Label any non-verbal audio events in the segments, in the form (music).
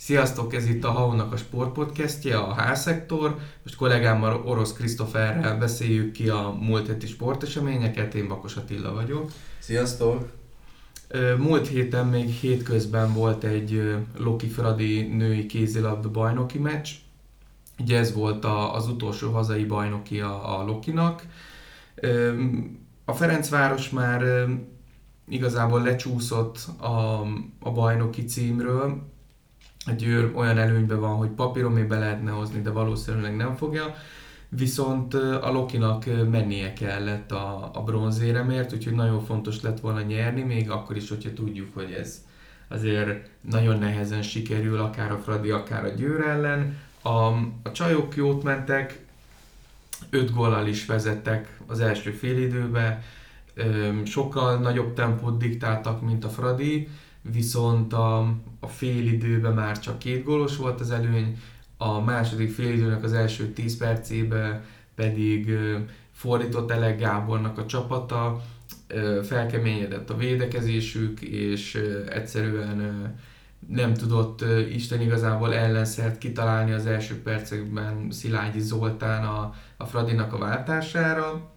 Sziasztok, ez itt a Haunak a sportpodcastje, a H-szektor. Most kollégámmal Orosz Krisztoferrel beszéljük ki a múlt heti sporteseményeket, én Bakos Attila vagyok. Sziasztok! Múlt héten még hétközben volt egy Loki Fradi női kézilabda bajnoki meccs. Ugye ez volt a, az utolsó hazai bajnoki a, a Lokinak. A Ferencváros már igazából lecsúszott a, a bajnoki címről, a Győr olyan előnyben van, hogy papíron még be lehetne hozni, de valószínűleg nem fogja. Viszont a Lokinak mennie kellett a, a bronzéremért, úgyhogy nagyon fontos lett volna nyerni, még akkor is, hogyha tudjuk, hogy ez azért nagyon nehezen sikerül, akár a Fradi, akár a Győr ellen. A, a csajok jót mentek, öt góllal is vezettek az első félidőbe, sokkal nagyobb tempót diktáltak, mint a Fradi, viszont a, a fél időben már csak két gólos volt az előny, a második fél időnek az első 10 percében pedig fordított Elek Gábornak a csapata, felkeményedett a védekezésük, és egyszerűen nem tudott Isten igazából ellenszert kitalálni az első percekben Szilágyi Zoltán a, a Fradinak a váltására.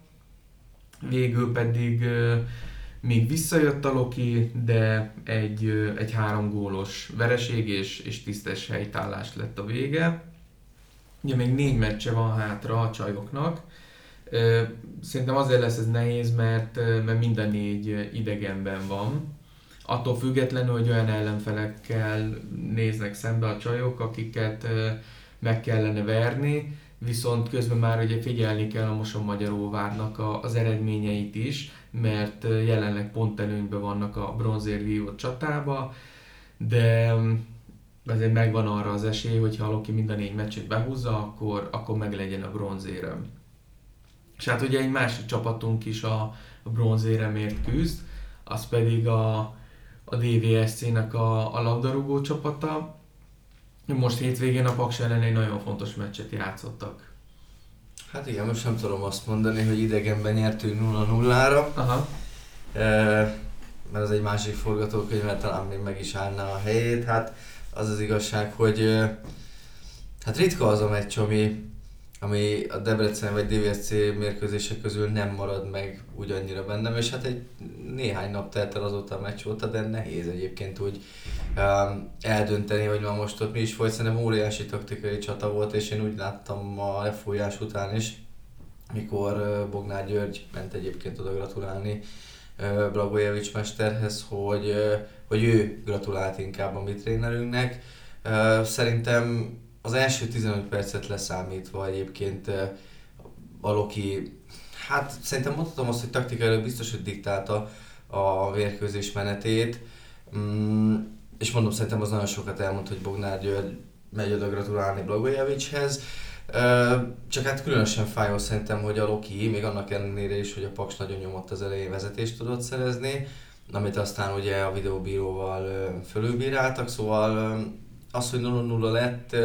Végül pedig még visszajött a Loki, de egy, egy három gólos vereség és, és tisztes helytállás lett a vége. Ugye még négy meccse van hátra a csajoknak. Szerintem azért lesz ez nehéz, mert, mert minden négy idegenben van. Attól függetlenül, hogy olyan ellenfelekkel néznek szembe a csajok, akiket meg kellene verni, viszont közben már ugye figyelni kell a Moson Magyaróvárnak a, az eredményeit is, mert jelenleg pont előnyben vannak a bronzér vívott csatába, de azért megvan arra az esély, hogy ha Loki mind a négy meccset behúzza, akkor, akkor meg legyen a bronzérem. És hát ugye egy másik csapatunk is a, a bronzéremért küzd, az pedig a, a DVSC-nek a, a labdarúgó csapata. Most hétvégén a Paks ellen egy nagyon fontos meccset játszottak. Hát igen, most nem tudom azt mondani, hogy idegenben nyertünk 0-0-ra. Aha. E, mert az egy másik forgatókönyv, mert talán még meg is állna a helyét. Hát az az igazság, hogy hát ritka az a meccs, ami, ami a Debrecen vagy DVSC mérkőzések közül nem marad meg ugyannyira bennem, és hát egy néhány nap telt el azóta a meccs óta, de nehéz egyébként úgy um, eldönteni, hogy ma most ott mi is volt, szerintem óriási taktikai csata volt, és én úgy láttam a lefújás után is, mikor uh, Bognár György ment egyébként oda gratulálni uh, Blagojevics mesterhez, hogy, uh, hogy ő gratulált inkább a mi trénerünknek. Szerintem az első 15 percet leszámítva egyébként a Loki, hát szerintem mondhatom azt, hogy taktikailag biztos, hogy diktálta a vérkőzés menetét. Mm, és mondom, szerintem az nagyon sokat elmond, hogy Bognár György megy oda gratulálni Blagojevicshez. Csak hát különösen fájó szerintem, hogy a Loki, még annak ellenére is, hogy a Paks nagyon nyomott az elején vezetést tudott szerezni, amit aztán ugye a videóbíróval fölülbíráltak, szóval az, hogy 0-0 lett,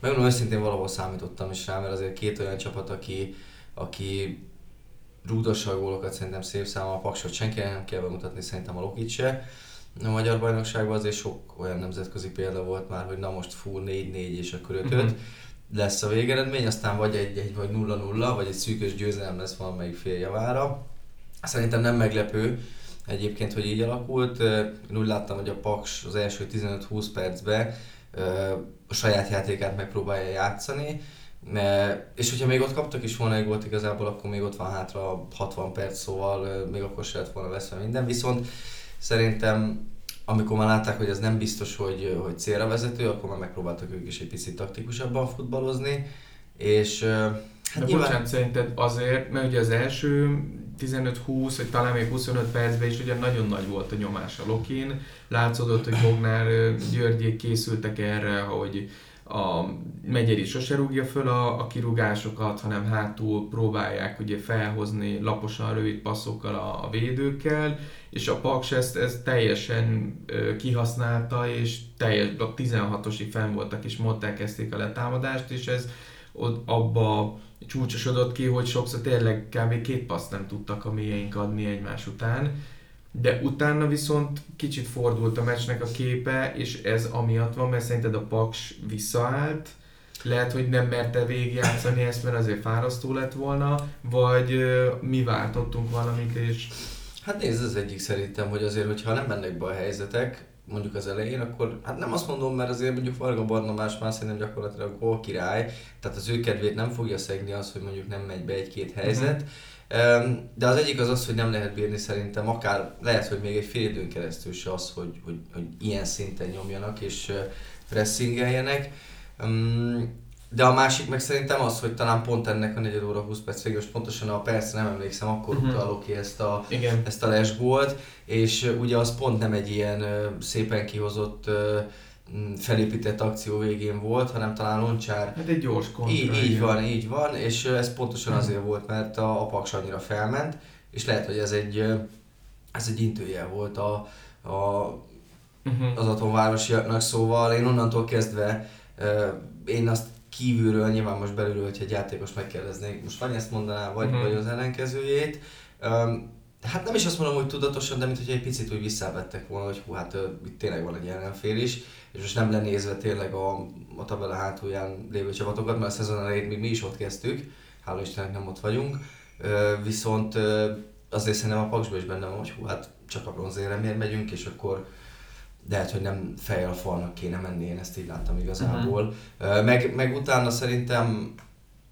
megmondom őszintén valahol számítottam is rá, mert azért két olyan csapat, aki, aki rúdossa a gólokat szerintem szép számmal, a Paksot senki nem kell bemutatni, szerintem a Lokit se. A magyar bajnokságban azért sok olyan nemzetközi példa volt már, hogy na most full 4-4 és akkor 5 uh-huh. lesz a végeredmény, aztán vagy egy-egy vagy 0-0, vagy egy szűkös győzelem lesz valamelyik fél javára. Szerintem nem meglepő, egyébként, hogy így alakult. Én úgy láttam, hogy a Paks az első 15-20 percben a saját játékát megpróbálja játszani, és hogyha még ott kaptak is volna egy gólt igazából, akkor még ott van hátra 60 perc, szóval még akkor se lett volna veszve minden. Viszont szerintem amikor már látták, hogy ez nem biztos, hogy, hogy célra vezető, akkor már megpróbáltak ők is egy picit taktikusabban futballozni, és Hát De nyilván... bocsánat, szerinted azért, mert ugye az első 15-20, vagy talán még 25 percben is ugye nagyon nagy volt a nyomás a Lokin. Látszódott, hogy Bognár Györgyék készültek erre, hogy a Megyeri sose rúgja föl a, a kirúgásokat, hanem hátul próbálják ugye felhozni laposan rövid passzokkal a, a védőkkel, és a Paks ezt, ezt teljesen ö, kihasználta, és teljes, a 16-osig fenn voltak, és mondták kezdték a letámadást, és ez ott abba csúcsosodott ki, hogy sokszor tényleg kb. két paszt nem tudtak a mélyeink adni egymás után. de utána viszont kicsit fordult a meccsnek a képe, és ez amiatt van, mert szerinted a Paks visszaállt, lehet, hogy nem merte végigjátszani ezt, mert azért fárasztó lett volna, vagy mi váltottunk valamit, és... Hát nézd, az egyik szerintem, hogy azért, hogyha nem mennek be a helyzetek, mondjuk az elején, akkor hát nem azt mondom, mert azért mondjuk Varga Barnabás már szerintem gyakorlatilag gól király, tehát az ő kedvét nem fogja szegni az, hogy mondjuk nem megy be egy-két helyzet. Uh-huh. De az egyik az az, hogy nem lehet bírni szerintem, akár lehet, hogy még egy fél időn keresztül se az, hogy, hogy, hogy ilyen szinten nyomjanak és pressingeljenek. De a másik meg szerintem az, hogy talán pont ennek a 4 óra 20 perc végül, pontosan a perc nem emlékszem, akkor uh-huh. utalok ki ezt a, Igen. ezt a lesgólt, és ugye az pont nem egy ilyen szépen kihozott felépített akció végén volt, hanem talán Loncsár... Hát egy gyors kontra. Így, így van, így van, és ez pontosan uh-huh. azért volt, mert a, a Paks annyira felment, és lehet, hogy ez egy, ez egy intőjel volt a, a, uh-huh. az atomvárosiaknak, szóval én onnantól kezdve én azt kívülről, nyilván most belülről, hogyha egy játékos megkérdeznék, most vagy ezt mondaná, vagy, mm. vagy az ellenkezőjét. Um, hát nem is azt mondom, hogy tudatosan, de mint hogy egy picit úgy visszavettek volna, hogy hú, hát itt tényleg van egy ellenfél is, és most nem lenézve tényleg a, a tabella hátulján lévő csapatokat, mert a szezon elején még mi is ott kezdtük, hála Istennek nem ott vagyunk, uh, viszont uh, azért szerintem a Paksban is benne van, hogy hú, hát csak a bronzére miért megyünk, és akkor lehet, hogy nem fejjel falnak kéne menni, én ezt így láttam igazából. Uh-huh. Meg, meg utána szerintem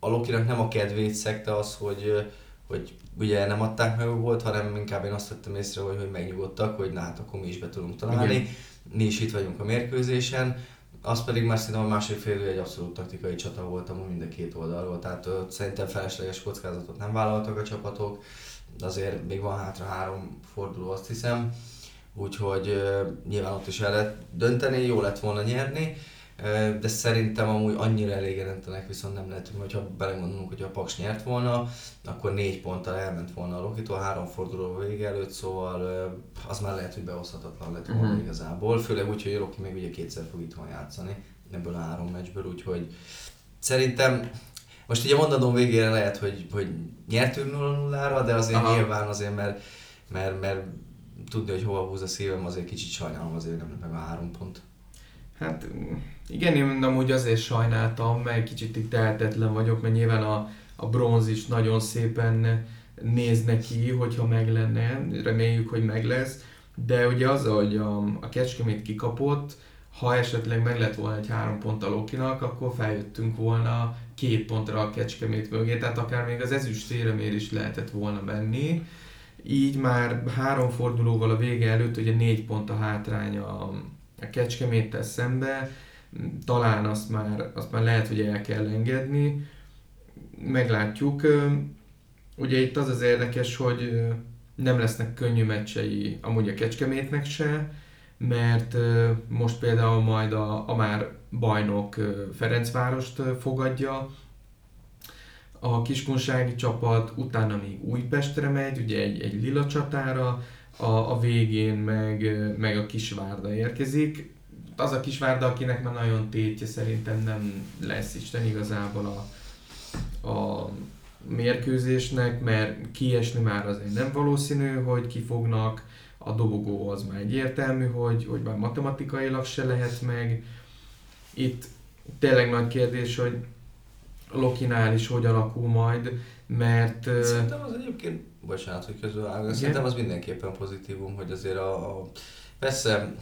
a Lokinak nem a kedvét szekte az, hogy, hogy ugye nem adták meg volt, hanem inkább én azt vettem észre, hogy, hogy megnyugodtak, hogy na hát akkor mi is be tudunk találni. Igen. Mi is itt vagyunk a mérkőzésen. Az pedig már szerintem a másik fél egy abszolút taktikai csata volt amúgy mind a két oldalról, tehát uh, szerintem felesleges kockázatot nem vállaltak a csapatok, de azért még van hátra három forduló azt hiszem úgyhogy nyilván ott is el lehet dönteni, jó lett volna nyerni, de szerintem amúgy annyira elégedetlenek viszont nem lehetünk, hogyha belegondolunk, hogy a Paks nyert volna, akkor négy ponttal elment volna a Lokitól, három forduló vége előtt, szóval az már lehet, hogy behozhatatlan lett volna uh-huh. igazából, főleg úgy, hogy Loki még ugye kétszer fog itthon játszani ebből a három meccsből, úgyhogy szerintem most ugye mondanom végére lehet, hogy, hogy nyertünk 0-0-ra, de azért Aha. nyilván azért, mert, mert, mert tudni, hogy hova húz a szívem, azért kicsit sajnálom, azért nem meg a három pont. Hát igen, én amúgy azért sajnáltam, mert kicsit itt tehetetlen vagyok, mert nyilván a, a bronz is nagyon szépen néz neki, hogyha meg lenne, reméljük, hogy meg lesz, de ugye az, hogy a, a Kecskemét kikapott, ha esetleg meg lett volna egy három pont a Lokinak, akkor feljöttünk volna két pontra a Kecskemét mögé, tehát akár még az ezüst is lehetett volna menni így már három fordulóval a vége előtt ugye négy pont a hátrány a, a Kecskeméttel szembe, talán azt már, azt már lehet, hogy el kell engedni, meglátjuk. Ugye itt az az érdekes, hogy nem lesznek könnyű meccsei amúgy a Kecskemétnek se, mert most például majd a, a már bajnok Ferencvárost fogadja, a kiskunsági csapat, utána még Újpestre megy, ugye egy, egy lila csatára, a, a végén meg, meg a Kisvárda érkezik. Az a Kisvárda, akinek már nagyon tétje szerintem nem lesz Isten igazából a, a mérkőzésnek, mert kiesni már azért nem valószínű, hogy kifognak, a dobogó az már egyértelmű, hogy, hogy már matematikailag se lehet meg. Itt tényleg nagy kérdés, hogy Lokinál is hogy alakul majd, mert... Szerintem az egyébként, bocsánat, hogy közül szerintem az mindenképpen pozitívum, hogy azért a, a persze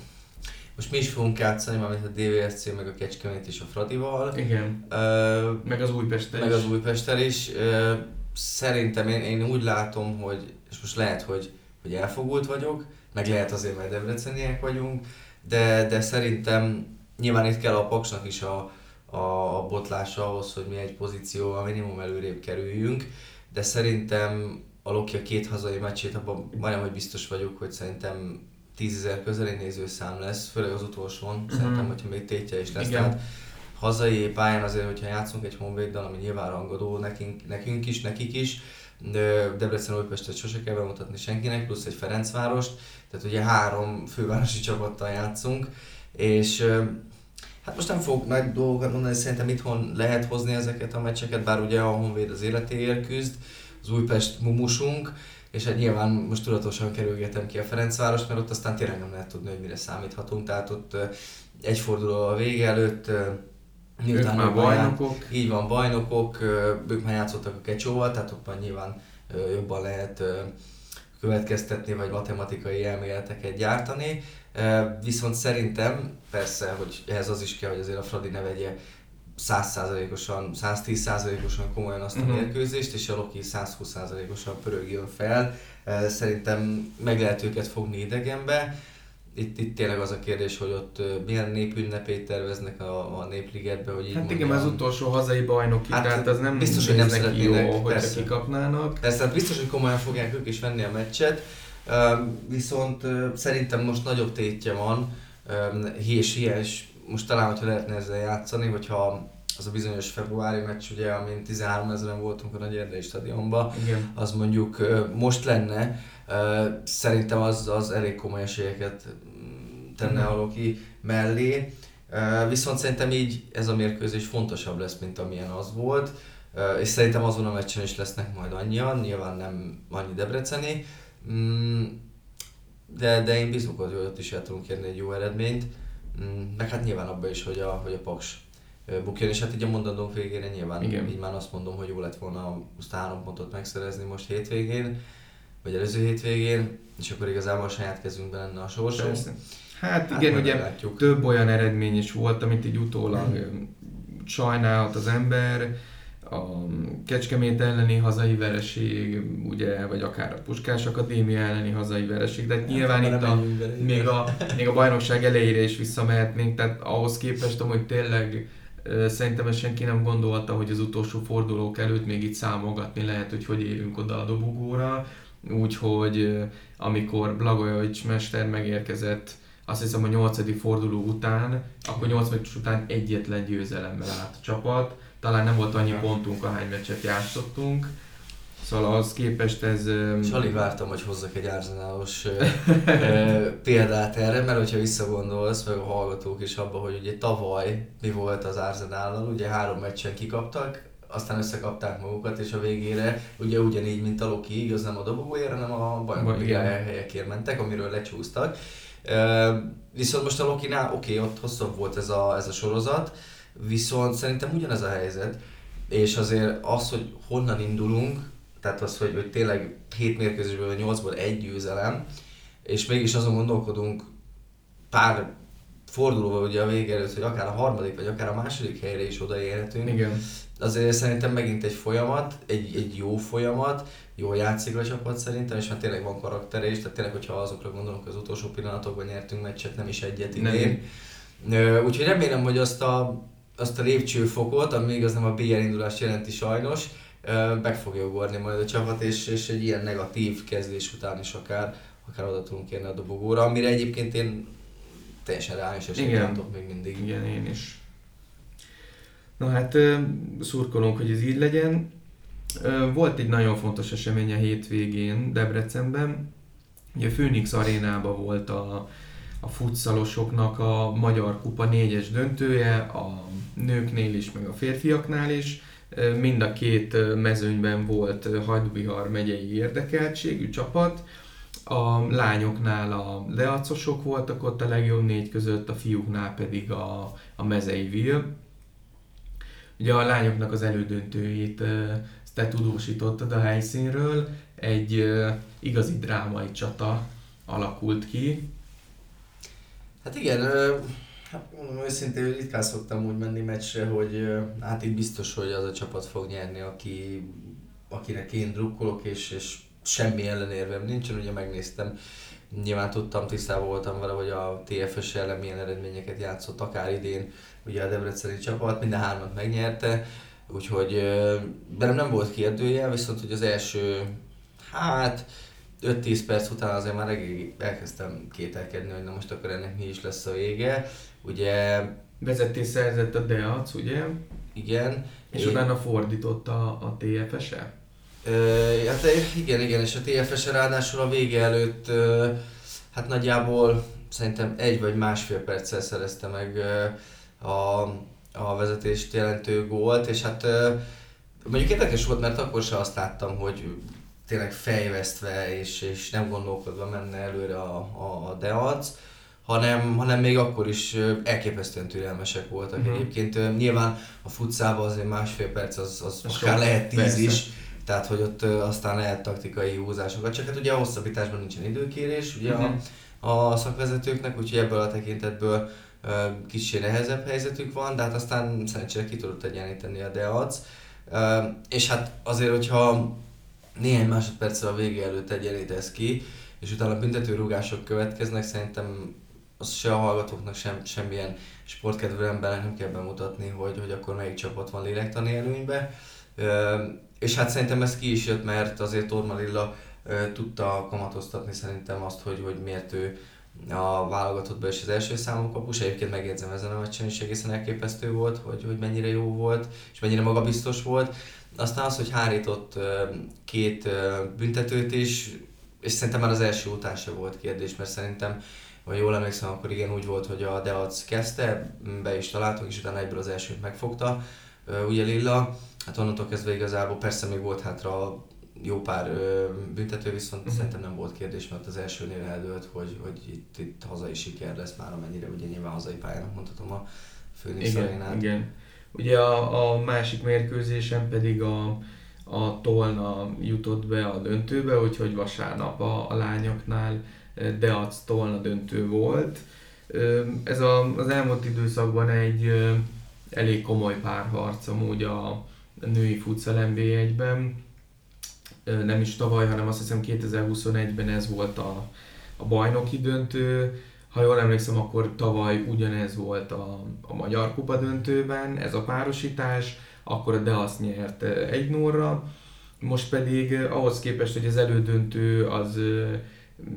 most mi is fogunk játszani, mármint a DVSC, meg a Kecskemét és a Fradival. Igen. Uh, meg az Újpestel Meg is. az Újpestel is. Uh, szerintem én, én úgy látom, hogy, és most lehet, hogy, hogy elfogult vagyok, meg lehet azért, mert debreceniek vagyunk, de, de szerintem nyilván itt kell a Paksnak is a, a, a botlása ahhoz, hogy mi egy pozícióval minimum előrébb kerüljünk, de szerintem a Loki a két hazai meccsét, abban majdnem, hogy biztos vagyok, hogy szerintem tízezer közeli nézőszám lesz, főleg az utolsón, uh-huh. szerintem, hogyha még tétje is lesz. Igen. Tehát hazai pályán azért, hogyha játszunk egy Honvéddal, ami nyilván rangadó nekünk, nekünk is, nekik is, de Debrecen Újpestet sose kell bemutatni senkinek, plusz egy Ferencvárost, tehát ugye három fővárosi csapattal játszunk, és Hát most nem fogok nagy dolgokat mondani, szerintem itthon lehet hozni ezeket a meccseket, bár ugye a Honvéd az életéért küzd, az Újpest mumusunk, és hát nyilván most tudatosan kerülgetem ki a Ferencváros, mert ott aztán tényleg nem lehet tudni, hogy mire számíthatunk, tehát ott egy forduló a vége előtt, miután már bajnokok. Ját, így van, bajnokok, ők már játszottak a kecsóval, tehát ott már nyilván jobban lehet következtetni, vagy matematikai elméleteket gyártani. Viszont szerintem, persze, hogy ehhez az is kell, hogy azért a Fradi ne vegye 100%-osan, 110%-osan komolyan azt a uh-huh. mérkőzést, és a Loki 120%-osan pörögjön fel. Szerintem meg lehet őket fogni idegenbe. Itt, itt tényleg az a kérdés, hogy ott milyen népünnepét terveznek a, a népligetbe, hogy így Hát igen, az utolsó hazai bajnoki, hát tehát az nem biztos, hogy nem szeretnének, jó, hogy kikapnának. Persze, hát biztos, hogy komolyan fogják ők is venni a meccset, viszont szerintem most nagyobb tétje van, és és most talán, hogyha lehetne ezzel játszani, hogyha az a bizonyos februári meccs, ugye, amin 13 ezeren voltunk a Nagy Erdei stadionban, Igen. az mondjuk most lenne, szerintem az, az elég komoly esélyeket mm, tenne a Loki mellé. Viszont szerintem így ez a mérkőzés fontosabb lesz, mint amilyen az volt, és szerintem azon a meccsen is lesznek majd annyian, nyilván nem annyi debreceni, mm, de, de én bízok, hogy ott is el tudunk érni egy jó eredményt. Mm, meg hát nyilván abban is, hogy a, hogy a Paks bukjon, és hát így a mondandók végére nyilván Igen. így már azt mondom, hogy jó lett volna azt a három pontot megszerezni most hétvégén, vagy előző hétvégén, és akkor igazából a saját kezünkben lenne a sorsom. Hát, hát igen, ugye látjuk. több olyan eredmény is volt, amit így utólag hmm. sajnált az ember, a Kecskemét elleni hazai vereség, ugye, vagy akár a Puskás Akadémia elleni hazai vereség, de hát nyilván itt a, még, a, még a bajnokság elejére is visszamehetnénk, tehát ahhoz képest, hogy tényleg Szerintem ezt senki nem gondolta, hogy az utolsó fordulók előtt még itt számogatni lehet, hogy hogy érünk oda a dobogóra. Úgyhogy amikor Blagojevics mester megérkezett, azt hiszem a nyolcadik forduló után, akkor nyolc meccs után egyetlen győzelemmel állt a csapat. Talán nem volt annyi pontunk, ahány meccset játszottunk Szóval az képest ez... És alig vártam, hogy hozzak egy árzenálos (laughs) példát erre, mert hogyha visszagondolsz, meg a hallgatók is abba, hogy ugye tavaly mi volt az Arzenállal, ugye három meccsen kikaptak, aztán összekapták magukat, és a végére ugye ugyanígy, mint a Loki, igaz nem a dobogóért, hanem a bajnok helyekért mentek, amiről lecsúsztak. Viszont most a Lokinál, oké, okay, ott hosszabb volt ez a, ez a sorozat, viszont szerintem ugyanez a helyzet, és azért az, hogy honnan indulunk, tehát az, hogy, hogy tényleg 7 mérkőzésből 8-ból egy győzelem, és mégis azon gondolkodunk pár fordulóval ugye a vége hogy akár a harmadik, vagy akár a második helyre is odaérhetünk. Igen. Azért szerintem megint egy folyamat, egy, egy jó folyamat, jó játszik a csapat szerintem, és hát tényleg van karaktere is, tehát tényleg, hogyha azokra gondolunk, az utolsó pillanatokban nyertünk meccset, nem is egyet idén. Úgyhogy remélem, hogy azt a, azt a lépcsőfokot, ami még az nem a BL indulást jelenti sajnos, meg fogja ugorni majd a csapat, és, és egy ilyen negatív kezdés után is akár, akár oda tudunk érni a dobogóra, amire egyébként én teljesen reális esélyt látok még mindig. Igen, én is. Na hát szurkolunk, hogy ez így legyen. Volt egy nagyon fontos esemény a hétvégén Debrecenben. Ugye a Phoenix arénában volt a, a futszalosoknak a Magyar Kupa négyes döntője, a nőknél is, meg a férfiaknál is Mind a két mezőnyben volt Hajdubihar megyei érdekeltségű csapat. A lányoknál a leacosok voltak ott a legjobb négy között, a fiúknál pedig a, a mezei Vil. Ugye a lányoknak az elődöntőjét te tudósítottad a helyszínről, egy igazi drámai csata alakult ki. Hát igen, Hát mondom őszintén, hogy ritkán szoktam úgy menni meccsre, hogy hát itt biztos, hogy az a csapat fog nyerni, aki, akinek én drukkolok, és, és semmi ellenérvem nincsen, ugye megnéztem, nyilván tudtam, tisztában voltam vele, hogy a TFS ellen milyen eredményeket játszott, akár idén, ugye a Debreceni csapat, minden hármat megnyerte, úgyhogy bennem nem volt kérdője, viszont hogy az első, hát 5-10 perc után azért már elkezdtem kételkedni, hogy na most akkor ennek mi is lesz a vége. Ugye... Vezetés szerzett a Deac, ugye? Igen. És én... utána fordította a TFS-e? Hát igen, igen, és a TFS-e ráadásul a vége előtt hát nagyjából szerintem egy vagy másfél perccel szerezte meg a, a vezetést jelentő gólt, és hát mondjuk érdekes volt, mert akkor se azt láttam, hogy tényleg fejvesztve és, és nem gondolkodva menne előre a, a, a Deac, hanem, hanem még akkor is elképesztően türelmesek voltak uh-huh. egyébként. Nyilván a futszában azért másfél perc az, az akár lehet tíz persze. is, tehát hogy ott aztán lehet taktikai húzásokat, csak hát ugye a hosszabbításban nincsen időkérés ugye uh-huh. a, a szakvezetőknek, úgyhogy ebből a tekintetből kicsi nehezebb helyzetük van, de hát aztán szerencsére ki tudott egyenlíteni a Deac. És hát azért, hogyha néhány másodperccel a vége előtt egyenlítesz ki, és utána büntetőrúgások következnek, szerintem az se a hallgatóknak, sem, semmilyen sportkedvelő embernek nem kell bemutatni, hogy, hogy akkor melyik csapat van lélektani előnybe. És hát szerintem ez ki is jött, mert azért Torma Lilla tudta kamatoztatni szerintem azt, hogy, hogy miért ő a válogatottban is az első számú kapus. Egyébként megjegyzem ezen a meccsen is egészen elképesztő volt, hogy, hogy mennyire jó volt, és mennyire magabiztos volt. Aztán az, hogy hárított két büntetőt is, és szerintem már az első után se volt kérdés, mert szerintem ha jól emlékszem, akkor igen úgy volt, hogy a Deac kezdte, be is találtunk, és utána egyből az elsőt megfogta, ugye Lilla. Hát onnantól kezdve igazából persze még volt hátra jó pár ö, büntető, viszont uh-huh. szerintem nem volt kérdés, mert az elsőnél eldőlt, hogy, hogy itt, itt hazai siker lesz már, amennyire ugye nyilván hazai pályának mondhatom a Főnix igen, igen. Ugye a, a másik mérkőzésen pedig a, a Tolna jutott be a döntőbe, úgyhogy vasárnap a, a lányoknál Deac Tolna döntő volt. Ez a, az elmúlt időszakban egy elég komoly párharc amúgy a női futsal NB1-ben nem is tavaly, hanem azt hiszem 2021-ben ez volt a, a bajnoki döntő. Ha jól emlékszem, akkor tavaly ugyanez volt a, a Magyar Kupa döntőben, ez a párosítás, akkor a Deasz nyert 1 0 most pedig ahhoz képest, hogy az elődöntő az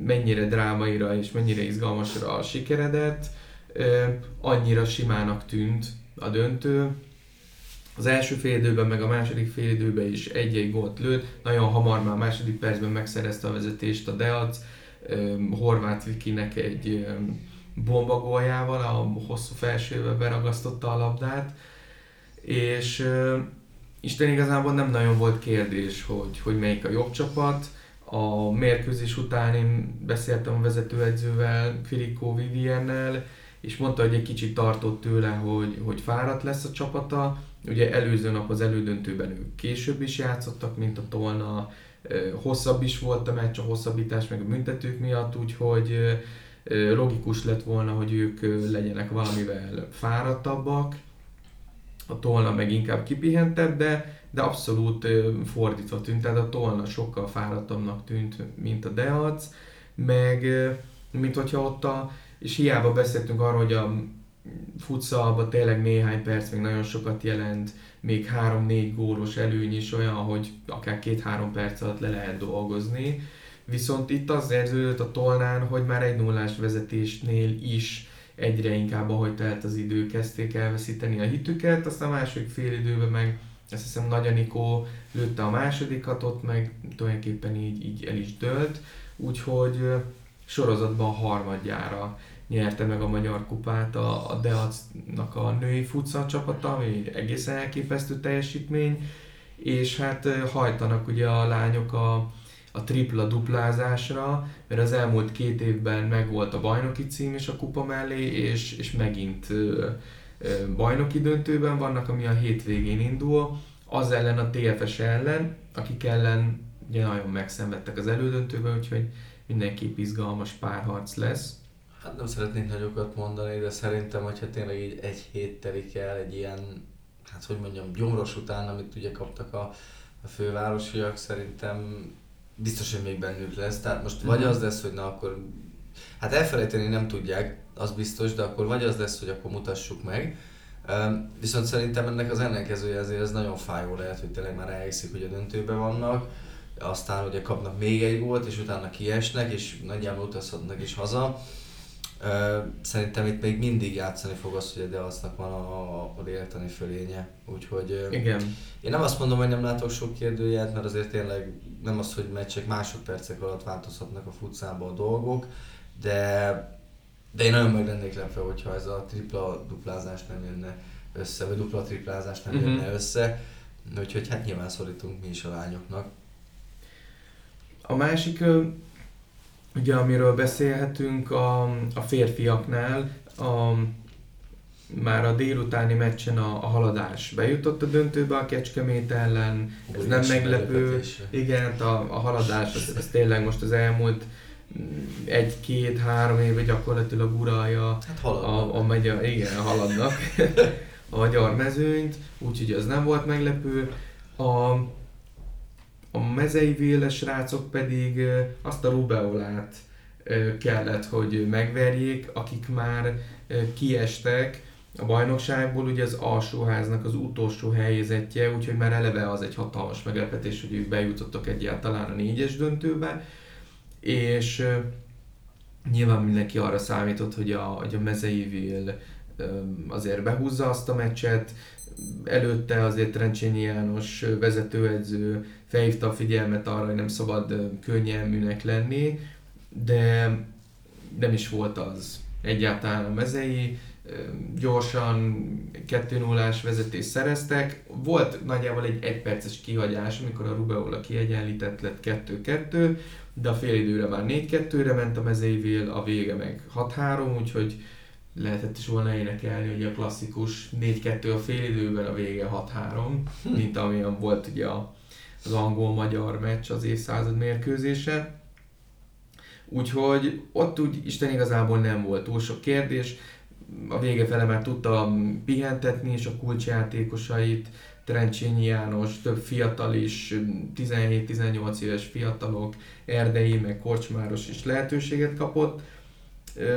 mennyire drámaira és mennyire izgalmasra sikeredett, annyira simának tűnt a döntő, az első fél időben, meg a második fél időben is egy-egy gólt lőtt, nagyon hamar már a második percben megszerezte a vezetést a Deac, Horváth Vikinek egy bomba góljával, a hosszú felsővel beragasztotta a labdát, és Isten igazából nem nagyon volt kérdés, hogy, hogy melyik a jobb csapat. A mérkőzés után én beszéltem a vezetőedzővel, Firikó Viviennel, és mondta, hogy egy kicsit tartott tőle, hogy, hogy fáradt lesz a csapata, Ugye előző nap az elődöntőben ők később is játszottak, mint a Tolna, hosszabb is volt a meccs, a hosszabbítás meg a büntetők miatt, úgyhogy logikus lett volna, hogy ők legyenek valamivel fáradtabbak, a Tolna meg inkább kipihentebb, de, de abszolút fordítva tűnt, tehát a Tolna sokkal fáradtabbnak tűnt, mint a Deac, meg mint hogyha ott a, és hiába beszéltünk arról, hogy a futszalban tényleg néhány perc még nagyon sokat jelent, még 3-4 gólos előny is olyan, hogy akár 2-3 perc alatt le lehet dolgozni. Viszont itt az érződött a Tolnán, hogy már egy nullás vezetésnél is egyre inkább, ahogy telt az idő, kezdték elveszíteni a hitüket, aztán a második fél időben meg azt hiszem Nagy Anikó lőtte a másodikat, ott meg tulajdonképpen így, így el is dőlt, úgyhogy sorozatban harmadjára nyerte meg a Magyar Kupát a, a Deacnak a női futsal csapata, ami egészen elképesztő teljesítmény, és hát hajtanak ugye a lányok a, a tripla duplázásra, mert az elmúlt két évben megvolt a bajnoki cím és a kupa mellé, és, és megint ö, ö, bajnoki döntőben vannak, ami a hétvégén indul, az ellen a TFS ellen, akik ellen ugye nagyon megszenvedtek az elődöntőben, úgyhogy mindenképp izgalmas párharc lesz. Hát nem szeretnék nagyokat mondani, de szerintem, hogyha tényleg így egy hét telik el egy ilyen, hát hogy mondjam, gyomros után, amit ugye kaptak a, a fővárosiak, szerintem biztos, hogy még bennük lesz. Tehát most vagy mhm. az lesz, hogy na akkor, hát elfelejteni nem tudják, az biztos, de akkor vagy az lesz, hogy akkor mutassuk meg. Viszont szerintem ennek az ellenkezője azért ez nagyon fájó lehet, hogy tényleg már elhiszik, hogy a döntőben vannak, aztán ugye kapnak még egy gólt, és utána kiesnek, és nagyjából utazhatnak is haza Szerintem itt még mindig játszani fog az, hogy a Deasznak van a, a lélektani fölénye. Úgyhogy Igen. én nem azt mondom, hogy nem látok sok kérdőjelt, mert azért tényleg nem az, hogy meccsek másodpercek alatt változhatnak a futszába a dolgok, de de én nagyon meg lennék lepve, hogyha ez a tripla duplázás nem jönne össze, vagy dupla triplázás nem uh-huh. jönne össze. Úgyhogy hát nyilván szorítunk mi is a lányoknak. A másik, ugye amiről beszélhetünk a, a férfiaknál, a, már a délutáni meccsen a, a haladás bejutott a döntőbe a Kecskemét ellen, ez nem meglepő. Igen, hát a, a haladás az, az tényleg most az elmúlt egy-két-három éve gyakorlatilag uralja hát a, a megye, igen, haladnak (laughs) a magyar mezőnyt, úgyhogy az nem volt meglepő. A, a mezei véles rácok pedig azt a Rubeolát kellett, hogy megverjék, akik már kiestek. A bajnokságból, ugye az alsóháznak az utolsó helyezettje, úgyhogy már eleve az egy hatalmas meglepetés, hogy ők bejutottak egyáltalán a négyes döntőbe, és nyilván mindenki arra számított, hogy a, hogy a mezei vél azért behúzza azt a meccset, előtte azért Trencsényi János vezetőedző felhívta a figyelmet arra, hogy nem szabad könnyelműnek lenni, de nem is volt az egyáltalán a mezei, gyorsan 2 0 vezetést szereztek. Volt nagyjából egy egyperces kihagyás, amikor a Rubeola kiegyenlített lett 2-2, de a fél időre már 4-2-re ment a mezeivél, a vége meg 6-3, úgyhogy lehetett is volna énekelni, hogy a klasszikus 4-2 a fél időben, a vége 6-3, mint amilyen volt ugye az angol-magyar meccs az évszázad mérkőzése. Úgyhogy ott úgy Isten igazából nem volt túl sok kérdés, a vége fele már tudta pihentetni, és a kulcsjátékosait, Trencsényi János, több fiatal is, 17-18 éves fiatalok, Erdei, meg Korcsmáros is lehetőséget kapott.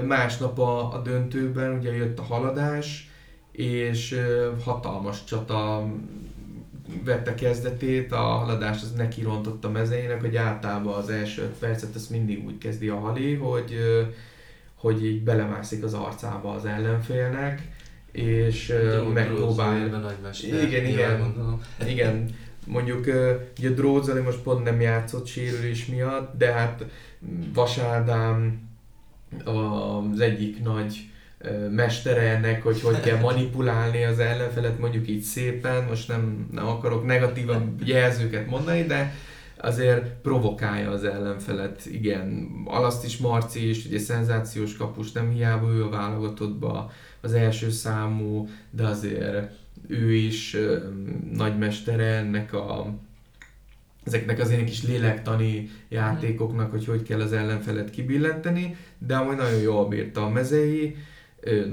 Másnap a, a döntőben ugye jött a haladás, és hatalmas csata vette kezdetét, a haladás az neki rontott a mezeinek, hogy általában az első percet ezt mindig úgy kezdi a hali, hogy, hogy így belemászik az arcába az ellenfélnek, és uh, megpróbál... Igen, igen, igen. Mondjuk ugye Drózali most pont nem játszott sérülés miatt, de hát Vasádám az egyik nagy mestere ennek, hogy hogy kell (laughs) manipulálni az ellenfelet, mondjuk így szépen, most nem, nem akarok negatívan jelzőket mondani, de azért provokálja az ellenfelet, igen. Alaszt is Marci is, ugye szenzációs kapus, nem hiába ő a válogatottba az első számú, de azért ő is nagymestere ennek a ezeknek az ilyen kis lélektani játékoknak, hogy hogy kell az ellenfelet kibillenteni, de amúgy nagyon jól bírta a mezei,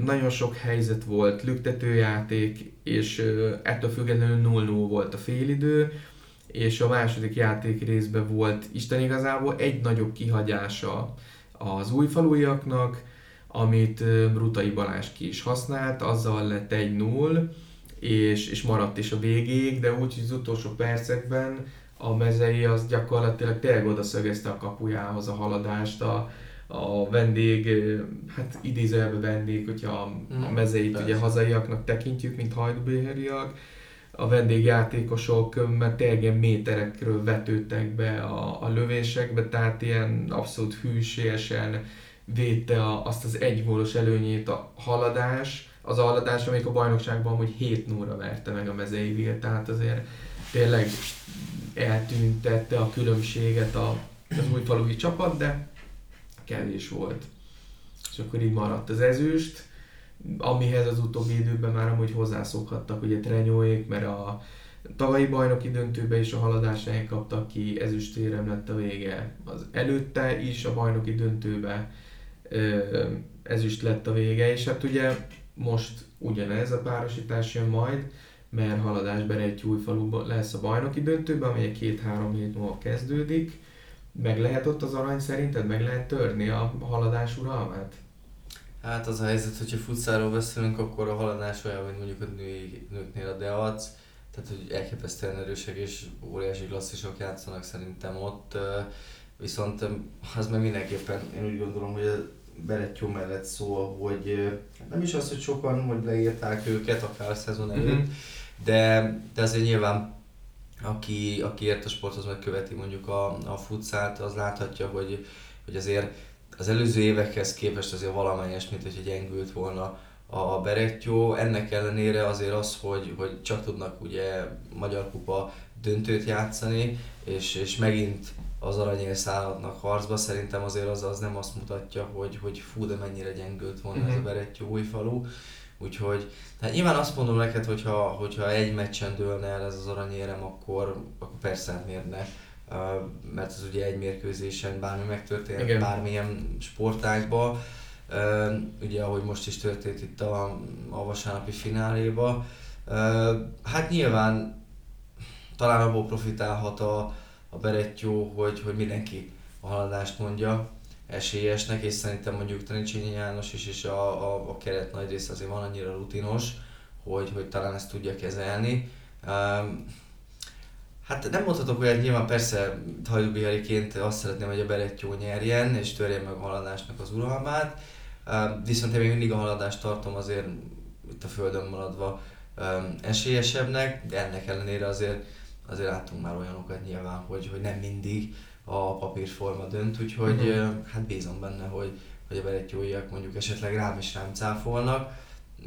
nagyon sok helyzet volt, lüktetőjáték, és ettől függetlenül 0-0 volt a félidő, és a második játék részben volt Isten igazából egy nagyobb kihagyása az újfalujaknak, amit Brutai Balázs ki is használt, azzal lett egy 0 és, és maradt is a végéig, de úgy, hogy az utolsó percekben a mezei az gyakorlatilag tényleg oda szögezte a kapujához a haladást, a, a vendég, hát idézőjelbe vendég, hogyha a, a mm, mezeit mm, ugye hazaiaknak tekintjük, mint hajdubéheriak, a vendégjátékosok, mert tényleg ilyen méterekről vetődtek be a, a lövésekbe, tehát ilyen abszolút hűségesen védte a, azt az egy gólos előnyét a haladás, az a haladás, amelyik a bajnokságban hogy 7 0 verte meg a mezeivél, tehát azért tényleg eltüntette a különbséget a, az újfalui csapat, de kevés volt. És akkor így maradt az ezüst, amihez az utóbbi időben már amúgy hozzászokhattak, ugye Trenyóék, mert a tavalyi bajnoki döntőbe is a haladásán kaptak ki, ezüstérem lett a vége. Az előtte is a bajnoki döntőbe ezüst lett a vége, és hát ugye most ugyanez a párosítás jön majd, mert haladásban egy új falu lesz a bajnoki döntőben, amely két-három hét múlva kezdődik. Meg lehet ott az arany szerinted? Meg lehet törni a haladás uralmát? Hát az a helyzet, hogyha futszáról beszélünk, akkor a haladás olyan, mint mondjuk a női, nőknél a Deac, tehát hogy elképesztően erősek és óriási klasszisok játszanak szerintem ott, viszont az meg mindenképpen, én úgy gondolom, hogy a Berettyó mellett szól, hogy nem is az, hogy sokan hogy leírták őket, akár a szezon előtt, mm-hmm. de, de azért nyilván aki, aki ért a sporthoz, meg követi mondjuk a, a futszált, az láthatja, hogy, hogy azért az előző évekhez képest azért valamelyes, mint hogy gyengült volna a Berettyó. Ennek ellenére azért az, hogy, hogy csak tudnak ugye Magyar Kupa döntőt játszani, és, és megint az aranyért szállhatnak harcba. Szerintem azért az, az nem azt mutatja, hogy, hogy fú, de mennyire gyengült volna uh-huh. ez a mhm. Berettyó új falu. Úgyhogy hát nyilván azt mondom neked, hogyha, hogyha egy meccsen dőlne el ez az aranyérem, akkor, akkor persze hát miért ne. Uh, mert ez ugye egy mérkőzésen bármi megtörténhet, Igen. bármilyen sportágban. Uh, ugye ahogy most is történt itt a, a vasárnapi fináléba. Uh, hát nyilván talán abból profitálhat a, a Berettyó, hogy, hogy mindenki a haladást mondja esélyesnek, és szerintem mondjuk Trencsényi János is, és a, a, a keret nagy része azért van annyira rutinos, hogy, hogy talán ezt tudja kezelni. Um, hát nem mondhatok olyat, nyilván persze hajdubihariként azt szeretném, hogy a Berettyó nyerjen, és törjen meg a haladásnak az uralmát, um, viszont én még mindig a haladást tartom azért itt a földön maradva um, esélyesebbnek, de ennek ellenére azért azért láttunk már olyanokat nyilván, hogy, hogy nem mindig a papírforma dönt, úgyhogy uh-huh. hát bízom benne, hogy, hogy a berettyóiak mondjuk esetleg rám is rám cáfolnak.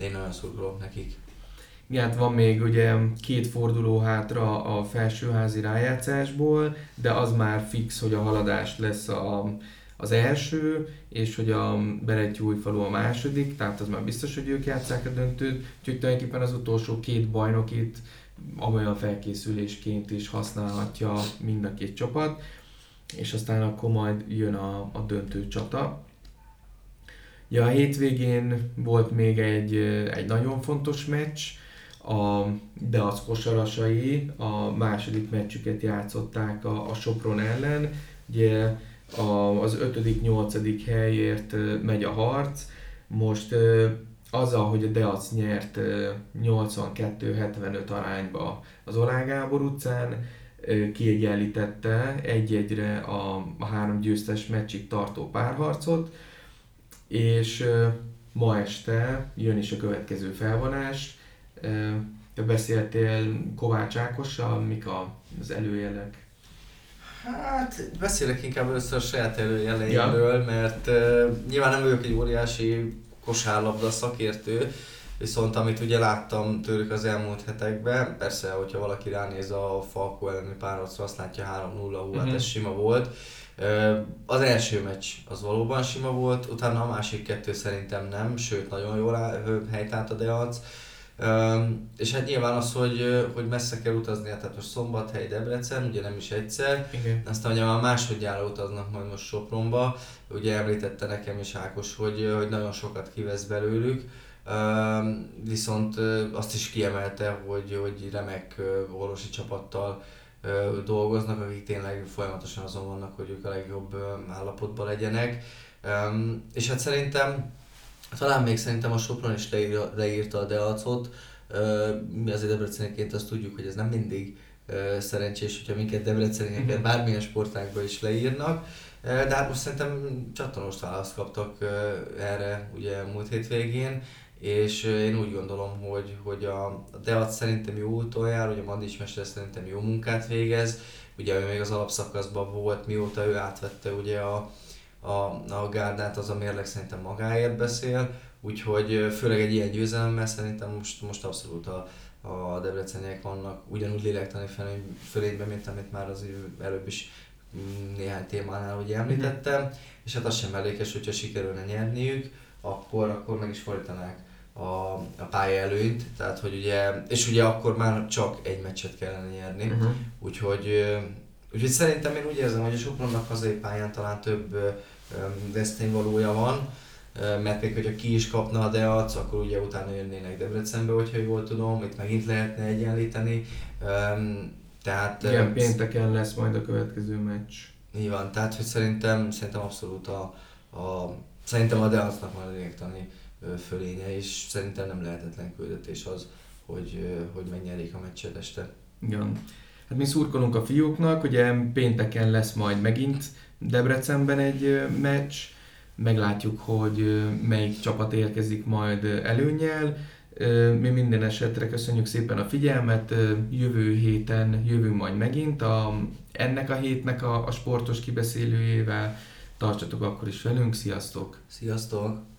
Én nagyon szurkolok nekik. Igen, hát van még ugye két forduló hátra a felsőházi rájátszásból, de az már fix, hogy a haladás lesz a, az első, és hogy a falu a második, tehát az már biztos, hogy ők játszák a döntőt, úgyhogy tulajdonképpen az utolsó két bajnokit olyan felkészülésként is használhatja mind a két csapat, és aztán akkor majd jön a, a döntő csata. Ja, a hétvégén volt még egy, egy nagyon fontos meccs, a Deac kosarasai a második meccsüket játszották a, a Sopron ellen. Ugye a, az 5.-8. helyért megy a harc. Most azzal, hogy a Deac nyert 82-75 arányba az Olá Gábor utcán, kiegyenlítette egy-egyre a, a három győztes meccsig tartó párharcot, és ma este jön is a következő felvonás. Beszéltél Kovács Ákossal, mik az előjelek? Hát beszélek inkább először a saját előjeleimről, ja. mert uh, nyilván nem vagyok egy óriási kosárlabda szakértő, viszont amit ugye láttam tőlük az elmúlt hetekben, persze, hogyha valaki ránéz a Falko elleni párharcra, azt látja 3-0, hú, hát ez mhm. sima volt. Az első meccs az valóban sima volt, utána a másik kettő szerintem nem, sőt nagyon jól helytált a Deac. és hát nyilván az, hogy, hogy messze kell utazni, hát, tehát most Szombathely, Debrecen, ugye nem is egyszer, Igen. aztán ugye már másodjára utaznak majd most Sopronba, ugye említette nekem is Ákos, hogy, hogy nagyon sokat kivesz belőlük, viszont azt is kiemelte, hogy, hogy remek orvosi csapattal dolgoznak, akik tényleg folyamatosan azon vannak, hogy ők a legjobb állapotban legyenek. És hát szerintem, talán még szerintem a Sopron is leírta a Deacot, mi azért Debreceniként azt tudjuk, hogy ez nem mindig szerencsés, hogyha minket Debrecenieket mhm. bármilyen sportágban is leírnak, de hát most szerintem csatonos választ kaptak erre ugye múlt hétvégén, és én úgy gondolom, hogy, hogy a Deat szerintem jó úton jár, hogy a Mandis Mester szerintem jó munkát végez, ugye ő még az alapszakaszban volt, mióta ő átvette ugye a, a, a gárdát, az a mérleg szerintem magáért beszél, úgyhogy főleg egy ilyen győzelemmel szerintem most, most abszolút a, a debreceniek vannak ugyanúgy lélektani fölényben, mint amit már az előbb is mm, néhány témánál ugye említettem, és hát az sem mellékes, hogyha sikerülne nyerniük, akkor, akkor meg is fordítanák a, a pálya előnyt, tehát hogy ugye, és ugye akkor már csak egy meccset kellene nyerni, uh-huh. úgyhogy, úgyhogy szerintem én úgy érzem, hogy a Sopronnak hazai pályán talán több valója van, mert még hogyha ki is kapna a Deac, akkor ugye utána jönnének Debrecenbe, hogyha jól tudom, itt megint lehetne egyenlíteni. Tehát, Igen, pénteken lesz majd a következő meccs. Nyilván, tehát hogy szerintem, szerintem abszolút a, a szerintem a Deacnak már lényegtani fölénye, és szerintem nem lehetetlen küldetés az, hogy, hogy megnyerik a meccset este. Igen. Hát mi szurkolunk a fiúknak, ugye pénteken lesz majd megint Debrecenben egy meccs, meglátjuk, hogy melyik csapat érkezik majd előnyel. Mi minden esetre köszönjük szépen a figyelmet, jövő héten jövünk majd megint a, ennek a hétnek a, a sportos kibeszélőjével. Tartsatok akkor is velünk, sziasztok! Sziasztok!